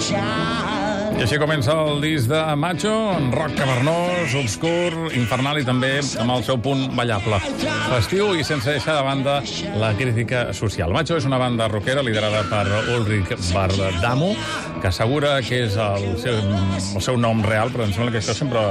child. I així comença el disc de Macho, en rock cavernós, obscur, infernal i també amb el seu punt ballable. Festiu i sense deixar de banda la crítica social. Macho és una banda rockera liderada per Ulrich Bardamo, que assegura que és el seu, el seu nom real, però em sembla que això sempre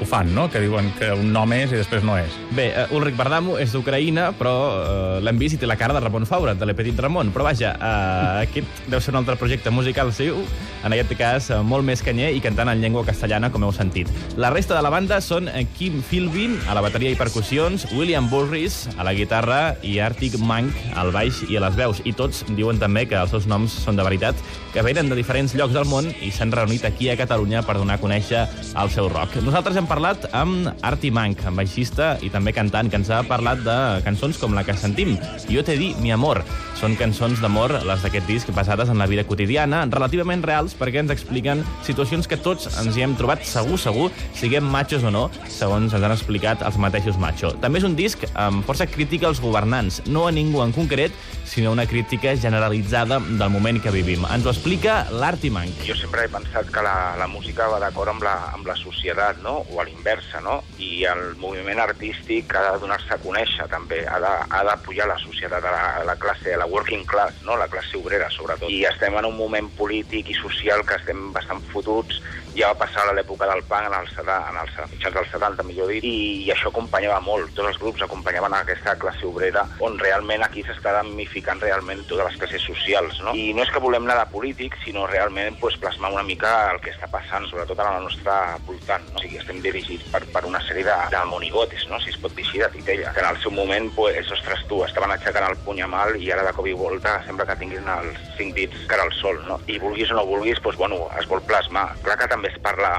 ho fan, no? Que diuen que un nom és i després no és. Bé, uh, Ulrich Bardamo és d'Ucraïna, però uh, l'hem vist i té la cara de Ramon Faura, de Le Petit Ramon. Però vaja, uh, aquest deu ser un altre projecte musical seu, en aquest cas uh, molt més canyer i cantant en llengua castellana, com heu sentit. La resta de la banda són Kim Philbin, a la bateria i percussions, William Burris, a la guitarra, i Arctic Monk, al baix i a les veus. I tots diuen també que els seus noms són de veritat, que venen de diferents llocs del món i s'han reunit aquí a Catalunya per donar a conèixer el seu rock. Nosaltres hem parlat amb Artie Mank, baixista i també cantant, que ens ha parlat de cançons com la que sentim, Jo te di mi amor. Són cançons d'amor, les d'aquest disc, basades en la vida quotidiana, relativament reals, perquè ens expliquen situacions que tots ens hi hem trobat segur, segur, siguem machos o no, segons ens han explicat els mateixos macho. També és un disc amb força crítica als governants, no a ningú en concret, sinó una crítica generalitzada del moment que vivim. Ens ho explica l'Artie Mank. Jo sempre he pensat que la, la música va d'acord amb, la, amb la societat, no? o a l'inversa, no? i el moviment artístic ha de donar-se a conèixer també, ha de, ha de pujar la societat, a la, a la classe, a la working class, no? la classe obrera sobretot. I estem en un moment polític i social que estem bastant fotuts, ja va passar a l'època del punk en els, en els mitjans dels 70, millor dit, i, i això acompanyava molt, tots els grups acompanyaven aquesta classe obrera, on realment aquí s'està damnificant realment totes les classes socials, no? I no és que volem anar de polític, sinó realment pues, plasmar una mica el que està passant, sobretot a la nostra voltant, no? O sigui, estem dirigits per, per una sèrie de, de monigotes, no? si es pot dir així, de titella, que en el seu moment, pues, ostres, tu, estaven aixecant el puny a mal i ara de cop i volta sembla que tinguin els cinc dits cara al sol, no? I vulguis o no vulguis, pues, bueno, es vol plasmar. Clar que també es parla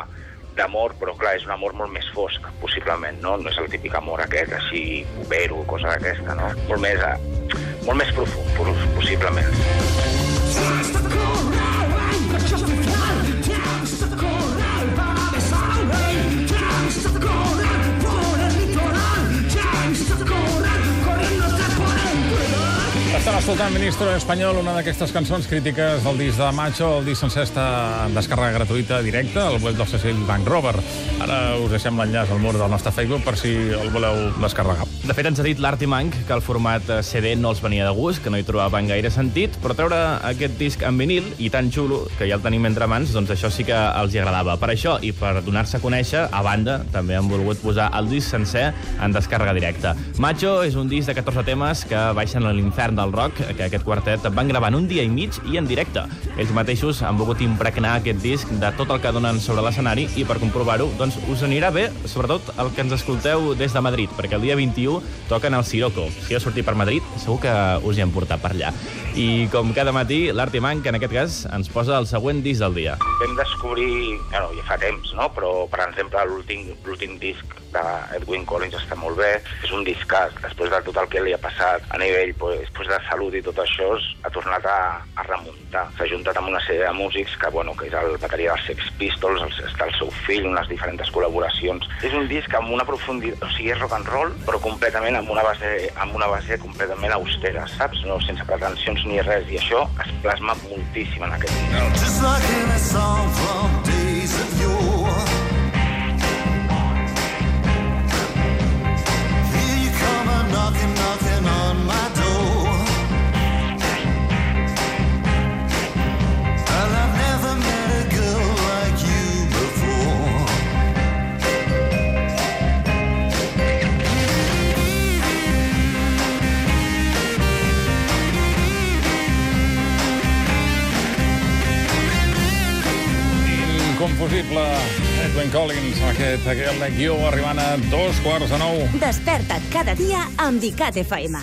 d'amor, però clar, és un amor molt més fosc, possiblement, no? No és el típic amor aquest, així, overo, cosa d'aquesta, no? Molt més, eh, molt més profund, possiblement. Just escoltant Ministro Espanyol, una d'aquestes cançons crítiques del disc de Macho. El disc sencer està en descàrrega gratuïta directa al web del Cecil Bank Rover. Ara us deixem l'enllaç al mur del nostre Facebook per si el voleu descarregar. De fet, ens ha dit l'Arti Mank que el format eh, CD no els venia de gust, que no hi trobaven gaire sentit, però treure aquest disc en vinil, i tan xulo, que ja el tenim entre mans, doncs això sí que els hi agradava. Per això, i per donar-se a conèixer, a banda, també han volgut posar el disc sencer en descàrrega directa. Macho és un disc de 14 temes que baixen a l'infern del rock, que aquest quartet van gravar en un dia i mig i en directe. Ells mateixos han volgut impregnar aquest disc de tot el que donen sobre l'escenari i per comprovar-ho, doncs us anirà bé, sobretot el que ens escolteu des de Madrid, perquè el dia 21 toquen al Siroco. Si heu sortit per Madrid, segur que us hi hem portat per allà. I com cada matí, l'Arti Mank, en aquest cas, ens posa el següent disc del dia. Vam descobrir, bueno, ja fa temps, no? però per exemple l'últim l'últim d'Edwin Collins està molt bé, és un discàs, després de tot el que li ha passat a nivell pues, després de salut i tot això, ha tornat a, a remuntar. S'ha juntat amb una sèrie de músics que, bueno, que és el bateria dels Sex Pistols, el, està el seu fill, unes diferents col·laboracions. És un disc amb una profunditat, o sigui, és rock and roll, però completament amb una base, amb una base completament austera, saps? No, sense pretensions ni res, i això es plasma moltíssim en aquest disc. Just like in a song from days of yore. Inconfusible Edwin Collins, aquest, aquest You, arribant a dos quarts de nou. Desperta't cada dia amb ICAT FM.